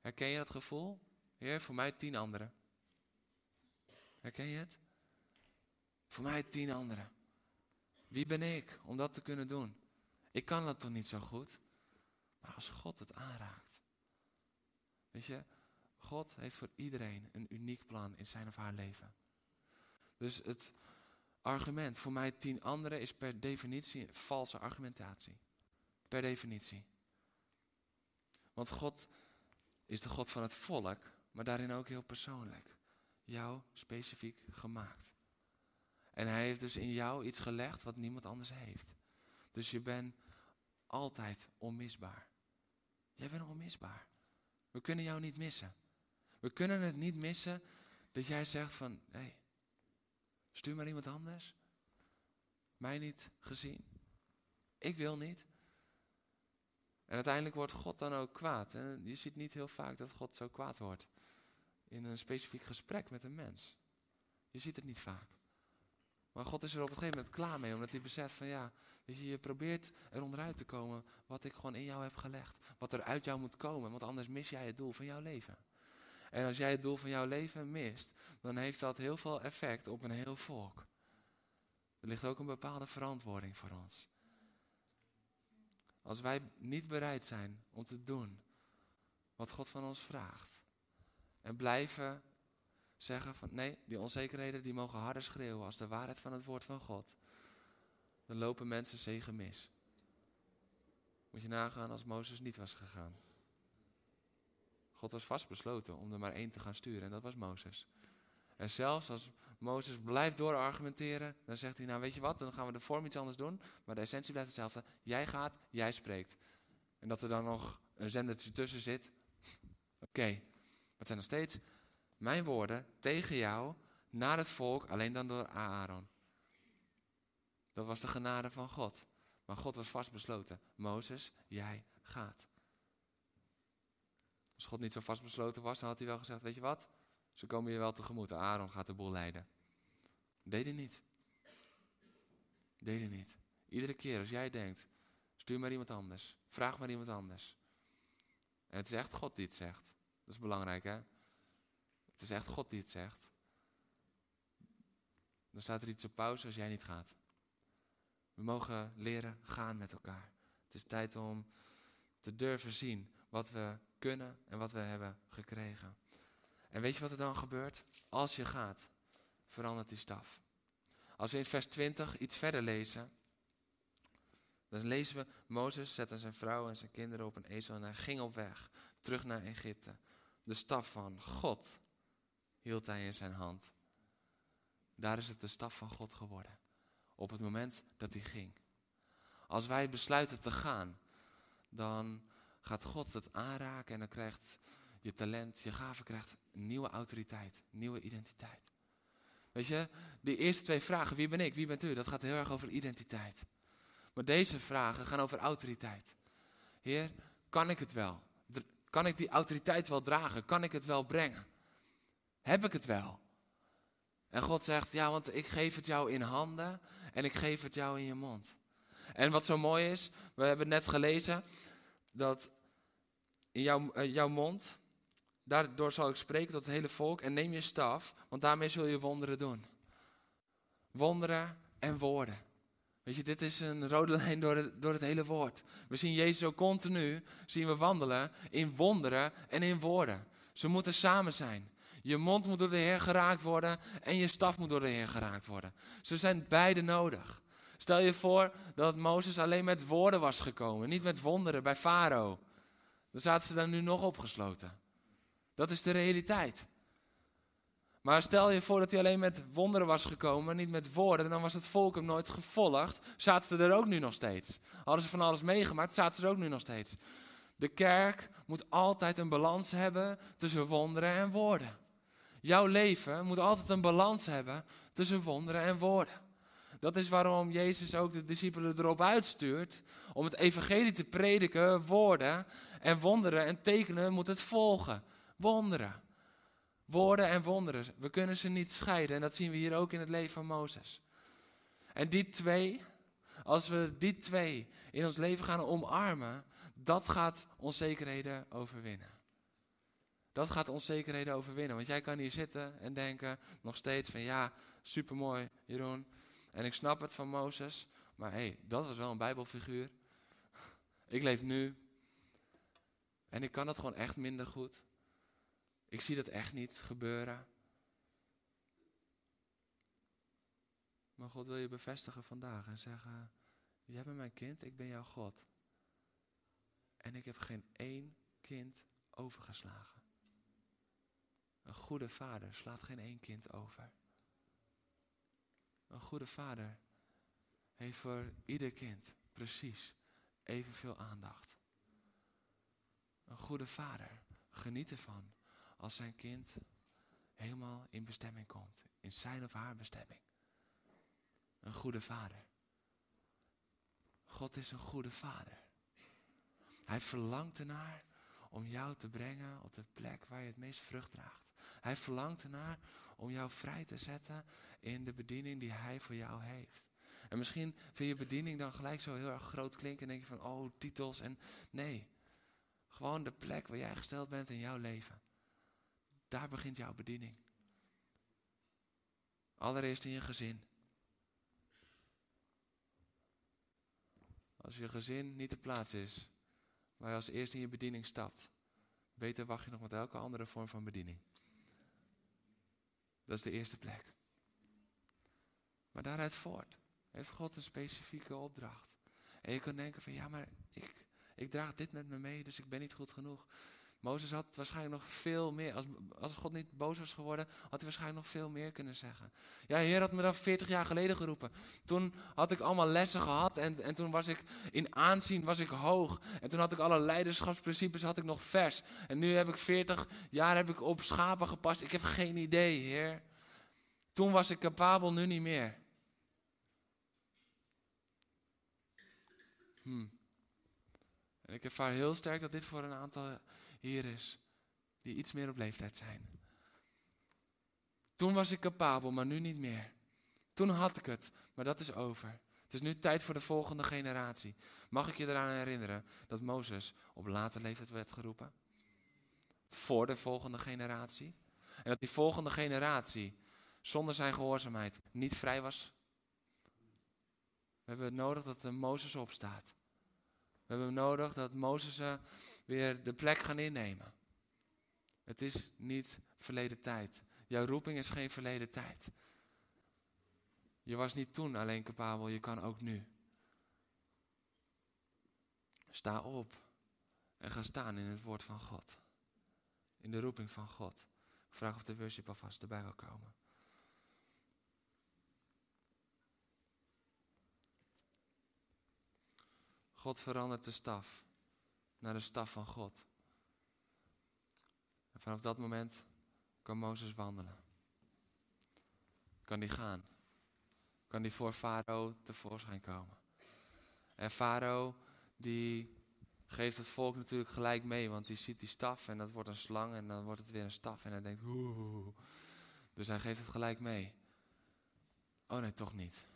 Herken je dat gevoel? Heer, voor mij tien anderen. Herken je het? Voor mij tien anderen. Wie ben ik om dat te kunnen doen? Ik kan dat toch niet zo goed? Maar als God het aanraakt. Weet je, God heeft voor iedereen een uniek plan in zijn of haar leven. Dus het argument voor mij tien anderen is per definitie een valse argumentatie. Per definitie. Want God is de God van het volk, maar daarin ook heel persoonlijk. Jou specifiek gemaakt. En hij heeft dus in jou iets gelegd wat niemand anders heeft. Dus je bent altijd onmisbaar. Jij bent onmisbaar. We kunnen jou niet missen. We kunnen het niet missen dat jij zegt van, hé, hey, stuur maar iemand anders. Mij niet gezien. Ik wil niet. En uiteindelijk wordt God dan ook kwaad. En je ziet niet heel vaak dat God zo kwaad wordt. In een specifiek gesprek met een mens. Je ziet het niet vaak. Maar God is er op een gegeven moment klaar mee, omdat hij beseft van ja, je, je probeert er onderuit te komen wat ik gewoon in jou heb gelegd. Wat er uit jou moet komen, want anders mis jij het doel van jouw leven. En als jij het doel van jouw leven mist, dan heeft dat heel veel effect op een heel volk. Er ligt ook een bepaalde verantwoording voor ons. Als wij niet bereid zijn om te doen wat God van ons vraagt. En blijven zeggen van nee, die onzekerheden die mogen harder schreeuwen als de waarheid van het woord van God. Dan lopen mensen zegen mis. Moet je nagaan als Mozes niet was gegaan. God was vastbesloten om er maar één te gaan sturen en dat was Mozes. En zelfs als Mozes blijft doorargumenteren, dan zegt hij, nou weet je wat, dan gaan we de vorm iets anders doen, maar de essentie blijft hetzelfde. Jij gaat, jij spreekt. En dat er dan nog een zendertje tussen zit, oké. Okay. Het zijn nog steeds mijn woorden tegen jou naar het volk, alleen dan door Aaron. Dat was de genade van God. Maar God was vastbesloten. Mozes, jij gaat. Als God niet zo vastbesloten was, dan had hij wel gezegd, weet je wat? Ze komen je wel tegemoet. Aaron gaat de boel leiden. Deed hij niet. Deed hij niet. Iedere keer als jij denkt, stuur maar iemand anders. Vraag maar iemand anders. En het is echt God die het zegt. Dat is belangrijk hè. Het is echt God die het zegt. Dan staat er iets op pauze als jij niet gaat. We mogen leren gaan met elkaar. Het is tijd om te durven zien wat we kunnen en wat we hebben gekregen. En weet je wat er dan gebeurt? Als je gaat, verandert die staf. Als we in vers 20 iets verder lezen, dan lezen we, Mozes zette zijn vrouw en zijn kinderen op een ezel en hij ging op weg, terug naar Egypte. De staf van God hield hij in zijn hand. Daar is het de staf van God geworden. Op het moment dat hij ging. Als wij besluiten te gaan, dan gaat God het aanraken en dan krijgt je talent, je gave krijgt nieuwe autoriteit, nieuwe identiteit. Weet je, die eerste twee vragen, wie ben ik, wie bent u, dat gaat heel erg over identiteit. Maar deze vragen gaan over autoriteit. Heer, kan ik het wel? Kan ik die autoriteit wel dragen? Kan ik het wel brengen? Heb ik het wel? En God zegt, ja, want ik geef het jou in handen en ik geef het jou in je mond. En wat zo mooi is, we hebben net gelezen dat in jouw, uh, jouw mond, daardoor zal ik spreken tot het hele volk en neem je staf, want daarmee zul je wonderen doen. Wonderen en woorden. Weet je, dit is een rode lijn door het, door het hele woord. We zien Jezus ook continu, zien we wandelen in wonderen en in woorden. Ze moeten samen zijn. Je mond moet door de Heer geraakt worden en je staf moet door de Heer geraakt worden. Ze zijn beide nodig. Stel je voor dat Mozes alleen met woorden was gekomen, niet met wonderen bij Farao. Dan zaten ze daar nu nog opgesloten. Dat is de realiteit. Maar stel je voor dat hij alleen met wonderen was gekomen, niet met woorden, dan was het volk hem nooit gevolgd. Zaten ze er ook nu nog steeds. Hadden ze van alles meegemaakt, zaten ze er ook nu nog steeds. De kerk moet altijd een balans hebben tussen wonderen en woorden. Jouw leven moet altijd een balans hebben tussen wonderen en woorden. Dat is waarom Jezus ook de discipelen erop uitstuurt om het evangelie te prediken, woorden en wonderen en tekenen moet het volgen. Wonderen. Woorden en wonderen. We kunnen ze niet scheiden en dat zien we hier ook in het leven van Mozes. En die twee, als we die twee in ons leven gaan omarmen, dat gaat onzekerheden overwinnen. Dat gaat onzekerheden overwinnen. Want jij kan hier zitten en denken nog steeds van ja, supermooi Jeroen. En ik snap het van Mozes. Maar hé, hey, dat was wel een bijbelfiguur. Ik leef nu. En ik kan dat gewoon echt minder goed. Ik zie dat echt niet gebeuren. Maar God wil je bevestigen vandaag en zeggen: Jij bent mijn kind, ik ben jouw God. En ik heb geen één kind overgeslagen. Een goede vader slaat geen één kind over. Een goede vader heeft voor ieder kind precies evenveel aandacht. Een goede vader geniet ervan als zijn kind helemaal in bestemming komt, in zijn of haar bestemming. Een goede vader. God is een goede vader. Hij verlangt ernaar om jou te brengen op de plek waar je het meest vrucht draagt. Hij verlangt ernaar om jou vrij te zetten in de bediening die hij voor jou heeft. En misschien vind je bediening dan gelijk zo heel erg groot klinken en denk je van, oh, titels en nee. Gewoon de plek waar jij gesteld bent in jouw leven. Daar begint jouw bediening. Allereerst in je gezin. Als je gezin niet de plaats is waar je als eerste in je bediening stapt, beter wacht je nog met elke andere vorm van bediening. Dat is de eerste plek. Maar daaruit voort heeft God een specifieke opdracht. En je kan denken van ja, maar ik, ik draag dit met me mee, dus ik ben niet goed genoeg. Mozes had waarschijnlijk nog veel meer. Als, als God niet boos was geworden, had hij waarschijnlijk nog veel meer kunnen zeggen. Ja, Heer had me dat 40 jaar geleden geroepen. Toen had ik allemaal lessen gehad en, en toen was ik in aanzien was ik hoog. En toen had ik alle leiderschapsprincipes had ik nog vers. En nu heb ik 40 jaar heb ik op schapen gepast. Ik heb geen idee, Heer. Toen was ik capabel, nu niet meer. Hm. En ik ervaar heel sterk dat dit voor een aantal hier is, die iets meer op leeftijd zijn. Toen was ik capabel, maar nu niet meer. Toen had ik het, maar dat is over. Het is nu tijd voor de volgende generatie. Mag ik je eraan herinneren dat Mozes op late leeftijd werd geroepen? Voor de volgende generatie. En dat die volgende generatie zonder zijn gehoorzaamheid niet vrij was. We hebben nodig dat er Mozes opstaat. We hebben nodig dat Mozes weer de plek gaan innemen. Het is niet verleden tijd. Jouw roeping is geen verleden tijd. Je was niet toen alleen capabel, je kan ook nu. Sta op en ga staan in het woord van God. In de roeping van God. vraag of de worship alvast erbij wil komen. God verandert de staf naar de staf van God. En vanaf dat moment kan Mozes wandelen. Kan hij gaan. Kan hij voor Farao tevoorschijn komen. En Farao die geeft het volk natuurlijk gelijk mee, want die ziet die staf en dat wordt een slang en dan wordt het weer een staf en hij denkt. Dus hij geeft het gelijk mee. Oh nee, toch niet.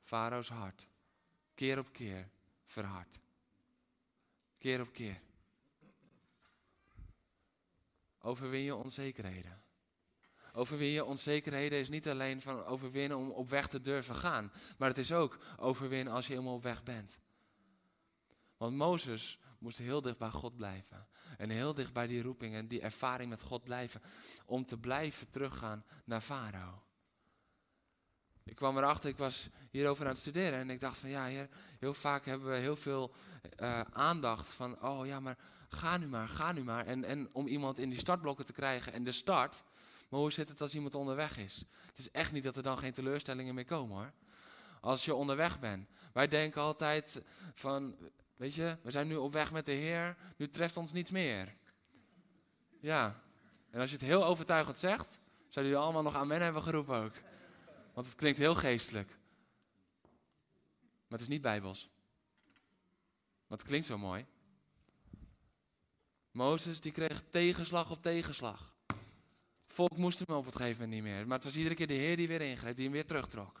Farao's hart keer op keer verhard. Keer op keer. Overwin je onzekerheden. Overwin je onzekerheden is niet alleen van overwinnen om op weg te durven gaan, maar het is ook overwinnen als je helemaal op weg bent. Want Mozes moest heel dicht bij God blijven. En heel dicht bij die roeping en die ervaring met God blijven. Om te blijven teruggaan naar Farao. Ik kwam erachter, ik was hierover aan het studeren en ik dacht van ja, heer, heel vaak hebben we heel veel uh, aandacht van, oh ja, maar ga nu maar, ga nu maar. En, en om iemand in die startblokken te krijgen en de start. Maar hoe zit het als iemand onderweg is? Het is echt niet dat er dan geen teleurstellingen meer komen hoor. Als je onderweg bent. Wij denken altijd van, weet je, we zijn nu op weg met de Heer, nu treft ons niets meer. Ja, en als je het heel overtuigend zegt, zouden jullie allemaal nog amen hebben geroepen ook. Want het klinkt heel geestelijk. Maar het is niet bijbels. Want het klinkt zo mooi. Mozes die kreeg tegenslag op tegenslag. volk moest hem op het gegeven moment niet meer. Maar het was iedere keer de Heer die weer ingreep, die hem weer terugtrok.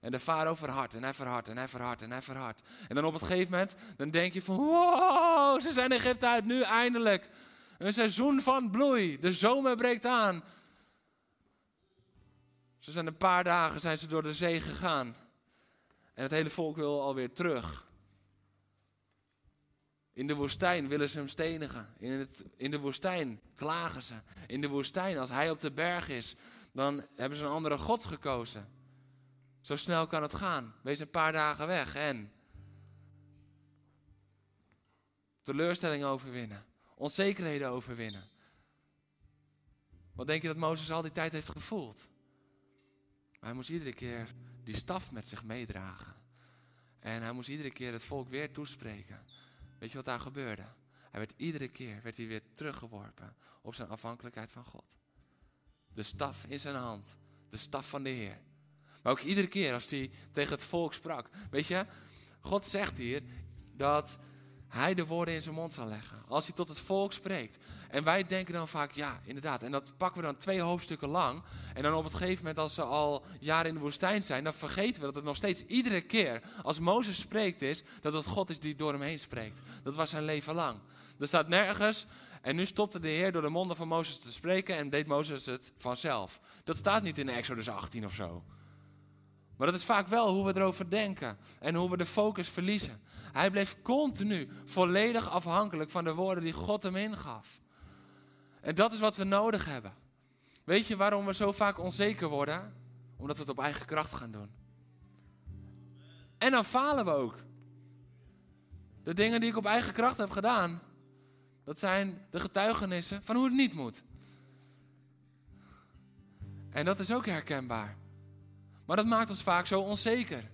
En de farao verhardt en hij verhardt en hij verhardt en hij verhardt. En dan op het gegeven moment, dan denk je van, wow, ze zijn Egypte uit, nu eindelijk. Een seizoen van bloei. De zomer breekt aan. Ze zijn een paar dagen zijn ze door de zee gegaan. En het hele volk wil alweer terug. In de woestijn willen ze hem stenigen. In, het, in de woestijn klagen ze. In de woestijn, als hij op de berg is, dan hebben ze een andere God gekozen. Zo snel kan het gaan. Wees een paar dagen weg en teleurstellingen overwinnen, onzekerheden overwinnen. Wat denk je dat Mozes al die tijd heeft gevoeld? Hij moest iedere keer die staf met zich meedragen. En hij moest iedere keer het volk weer toespreken. Weet je wat daar gebeurde? Hij werd iedere keer werd hij weer teruggeworpen op zijn afhankelijkheid van God. De staf in zijn hand, de staf van de Heer. Maar ook iedere keer als hij tegen het volk sprak. Weet je, God zegt hier dat hij de woorden in zijn mond zal leggen. Als hij tot het volk spreekt. En wij denken dan vaak, ja, inderdaad. En dat pakken we dan twee hoofdstukken lang. En dan op het gegeven moment, als ze al jaren in de woestijn zijn, dan vergeten we dat het nog steeds iedere keer, als Mozes spreekt, is dat het God is die door hem heen spreekt. Dat was zijn leven lang. Er staat nergens, en nu stopte de Heer door de monden van Mozes te spreken en deed Mozes het vanzelf. Dat staat niet in Exodus 18 of zo. Maar dat is vaak wel hoe we erover denken en hoe we de focus verliezen. Hij bleef continu volledig afhankelijk van de woorden die God hem ingaf. En dat is wat we nodig hebben. Weet je waarom we zo vaak onzeker worden? Omdat we het op eigen kracht gaan doen. En dan falen we ook. De dingen die ik op eigen kracht heb gedaan, dat zijn de getuigenissen van hoe het niet moet. En dat is ook herkenbaar. Maar dat maakt ons vaak zo onzeker.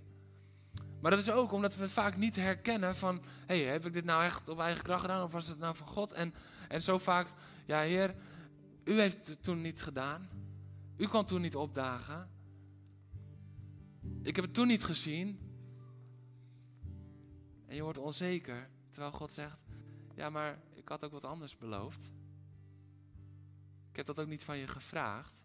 Maar dat is ook omdat we vaak niet herkennen van... hey, heb ik dit nou echt op eigen kracht gedaan of was het nou van God? En, en zo vaak, ja heer, u heeft het toen niet gedaan. U kon toen niet opdagen. Ik heb het toen niet gezien. En je wordt onzeker, terwijl God zegt... ja, maar ik had ook wat anders beloofd. Ik heb dat ook niet van je gevraagd.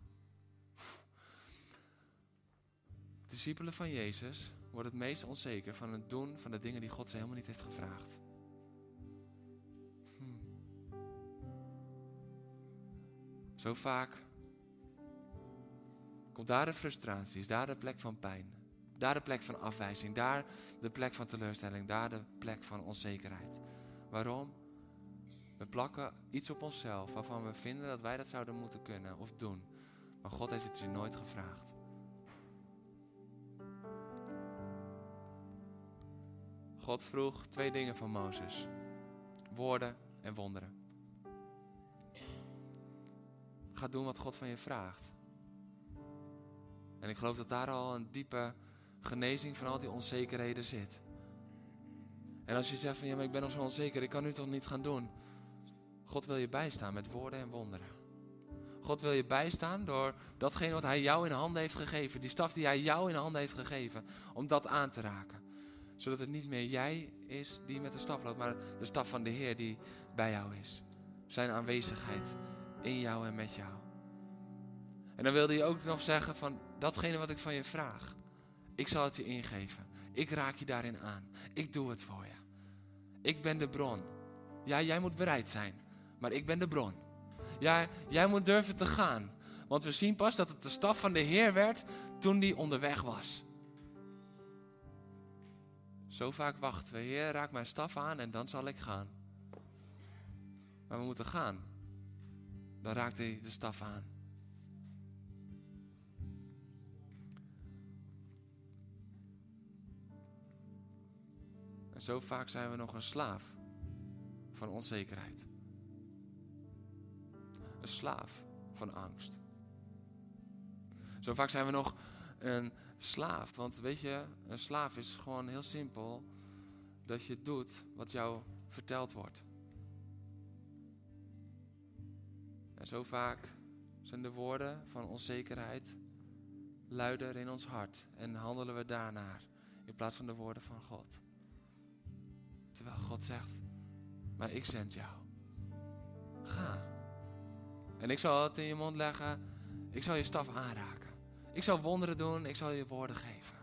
Discipelen van Jezus worden het meest onzeker van het doen van de dingen die God ze helemaal niet heeft gevraagd. Hmm. Zo vaak komt daar de frustratie, is daar de plek van pijn, daar de plek van afwijzing, daar de plek van teleurstelling, daar de plek van onzekerheid. Waarom? We plakken iets op onszelf waarvan we vinden dat wij dat zouden moeten kunnen of doen. Maar God heeft het je nooit gevraagd. God vroeg twee dingen van Mozes: woorden en wonderen. Ga doen wat God van je vraagt. En ik geloof dat daar al een diepe genezing van al die onzekerheden zit. En als je zegt van ja, maar ik ben nog zo onzeker, ik kan nu toch niet gaan doen. God wil je bijstaan met woorden en wonderen. God wil je bijstaan door datgene wat Hij jou in handen heeft gegeven. Die staf die Hij jou in handen heeft gegeven. Om dat aan te raken zodat het niet meer jij is die met de staf loopt, maar de staf van de Heer die bij jou is. Zijn aanwezigheid in jou en met jou. En dan wilde hij ook nog zeggen van datgene wat ik van je vraag. Ik zal het je ingeven. Ik raak je daarin aan. Ik doe het voor je. Ik ben de bron. Ja, jij moet bereid zijn. Maar ik ben de bron. Ja, jij moet durven te gaan. Want we zien pas dat het de staf van de Heer werd toen die onderweg was. Zo vaak wachten we, Heer, raak mijn staf aan en dan zal ik gaan. Maar we moeten gaan. Dan raakt hij de staf aan. En zo vaak zijn we nog een slaaf van onzekerheid. Een slaaf van angst. Zo vaak zijn we nog een slaaf. Want weet je, een slaaf is gewoon heel simpel dat je doet wat jou verteld wordt. En zo vaak zijn de woorden van onzekerheid luider in ons hart en handelen we daarnaar in plaats van de woorden van God. Terwijl God zegt, maar ik zend jou. Ga. En ik zal het in je mond leggen, ik zal je staf aanraken. Ik zal wonderen doen, ik zal je woorden geven.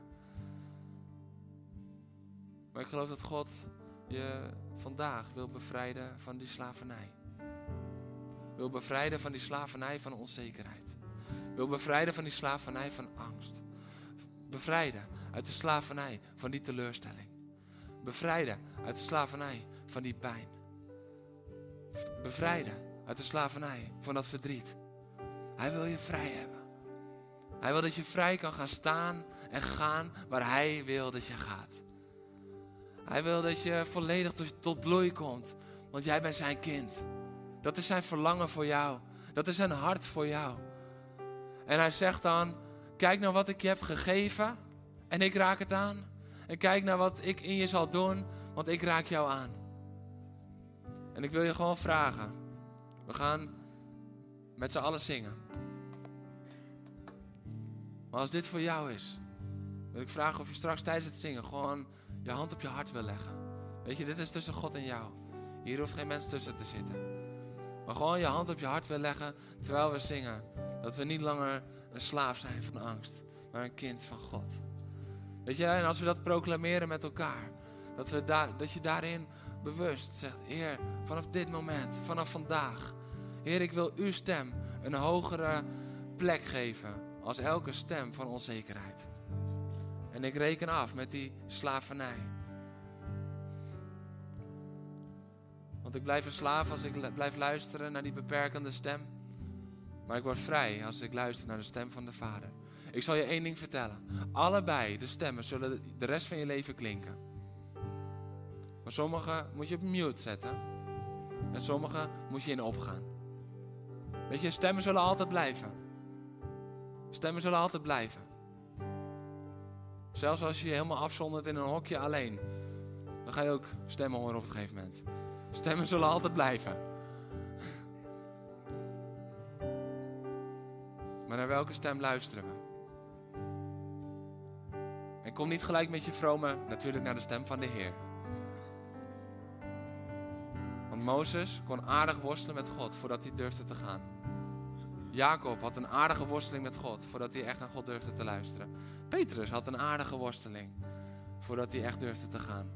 Maar ik geloof dat God je vandaag wil bevrijden van die slavernij. wil bevrijden van die slavernij van onzekerheid. Wil bevrijden van die slavernij van angst. Bevrijden uit de slavernij van die teleurstelling. Bevrijden uit de slavernij van die pijn. Bevrijden uit de slavernij van dat verdriet. Hij wil je vrij hebben. Hij wil dat je vrij kan gaan staan en gaan waar Hij wil dat je gaat. Hij wil dat je volledig tot, bloei komt, want jij bent zijn kind. Dat is zijn verlangen voor jou. Dat is zijn hart voor jou. En hij zegt dan: Kijk naar wat ik je heb gegeven en ik raak het aan. En kijk naar wat ik in je zal doen, want ik raak jou aan. En ik wil je gewoon vragen. We gaan met z'n allen zingen. Maar als dit voor jou is, wil ik vragen of je straks tijdens het zingen gewoon je hand op je hart wil leggen. Weet je, dit is tussen God en jou. Hier hoeft geen mens tussen te zitten. Maar gewoon je hand op je hart wil leggen terwijl we zingen. Dat we niet langer een slaaf zijn van angst, maar een kind van God. Weet je, en als we dat proclameren met elkaar, dat, we daar, dat je daarin bewust zegt, Heer, vanaf dit moment, vanaf vandaag, Heer, ik wil uw stem een hogere plek geven als elke stem van onzekerheid. En ik reken af met die slavernij. Want ik blijf een slaaf als ik blijf luisteren naar die beperkende stem. Maar ik word vrij als ik luister naar de stem van de Vader. Ik zal je één ding vertellen. Allebei de stemmen zullen de rest van je leven klinken. Maar sommige moet je op mute zetten. En sommige moet je in opgaan. Weet je, stemmen zullen altijd blijven. Stemmen zullen altijd blijven. Zelfs als je je helemaal afzondert in een hokje alleen. Dan ga je ook stemmen horen op een gegeven moment. Stemmen zullen altijd blijven. Maar naar welke stem luisteren we? En kom niet gelijk met je vrome, natuurlijk naar de stem van de Heer. Want Mozes kon aardig worstelen met God voordat hij durfde te gaan. Jacob had een aardige worsteling met God voordat hij echt naar God durfde te luisteren. Petrus had een aardige worsteling voordat hij echt durfde te gaan.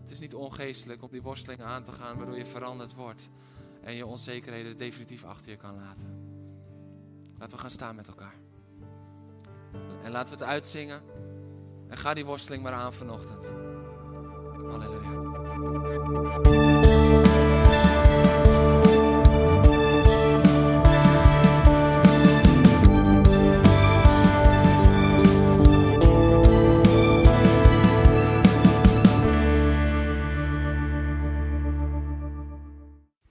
Het is niet ongeestelijk om die worsteling aan te gaan waardoor je veranderd wordt en je onzekerheden definitief achter je kan laten. Laten we gaan staan met elkaar. En laten we het uitzingen. En ga die worsteling maar aan vanochtend. Halleluja.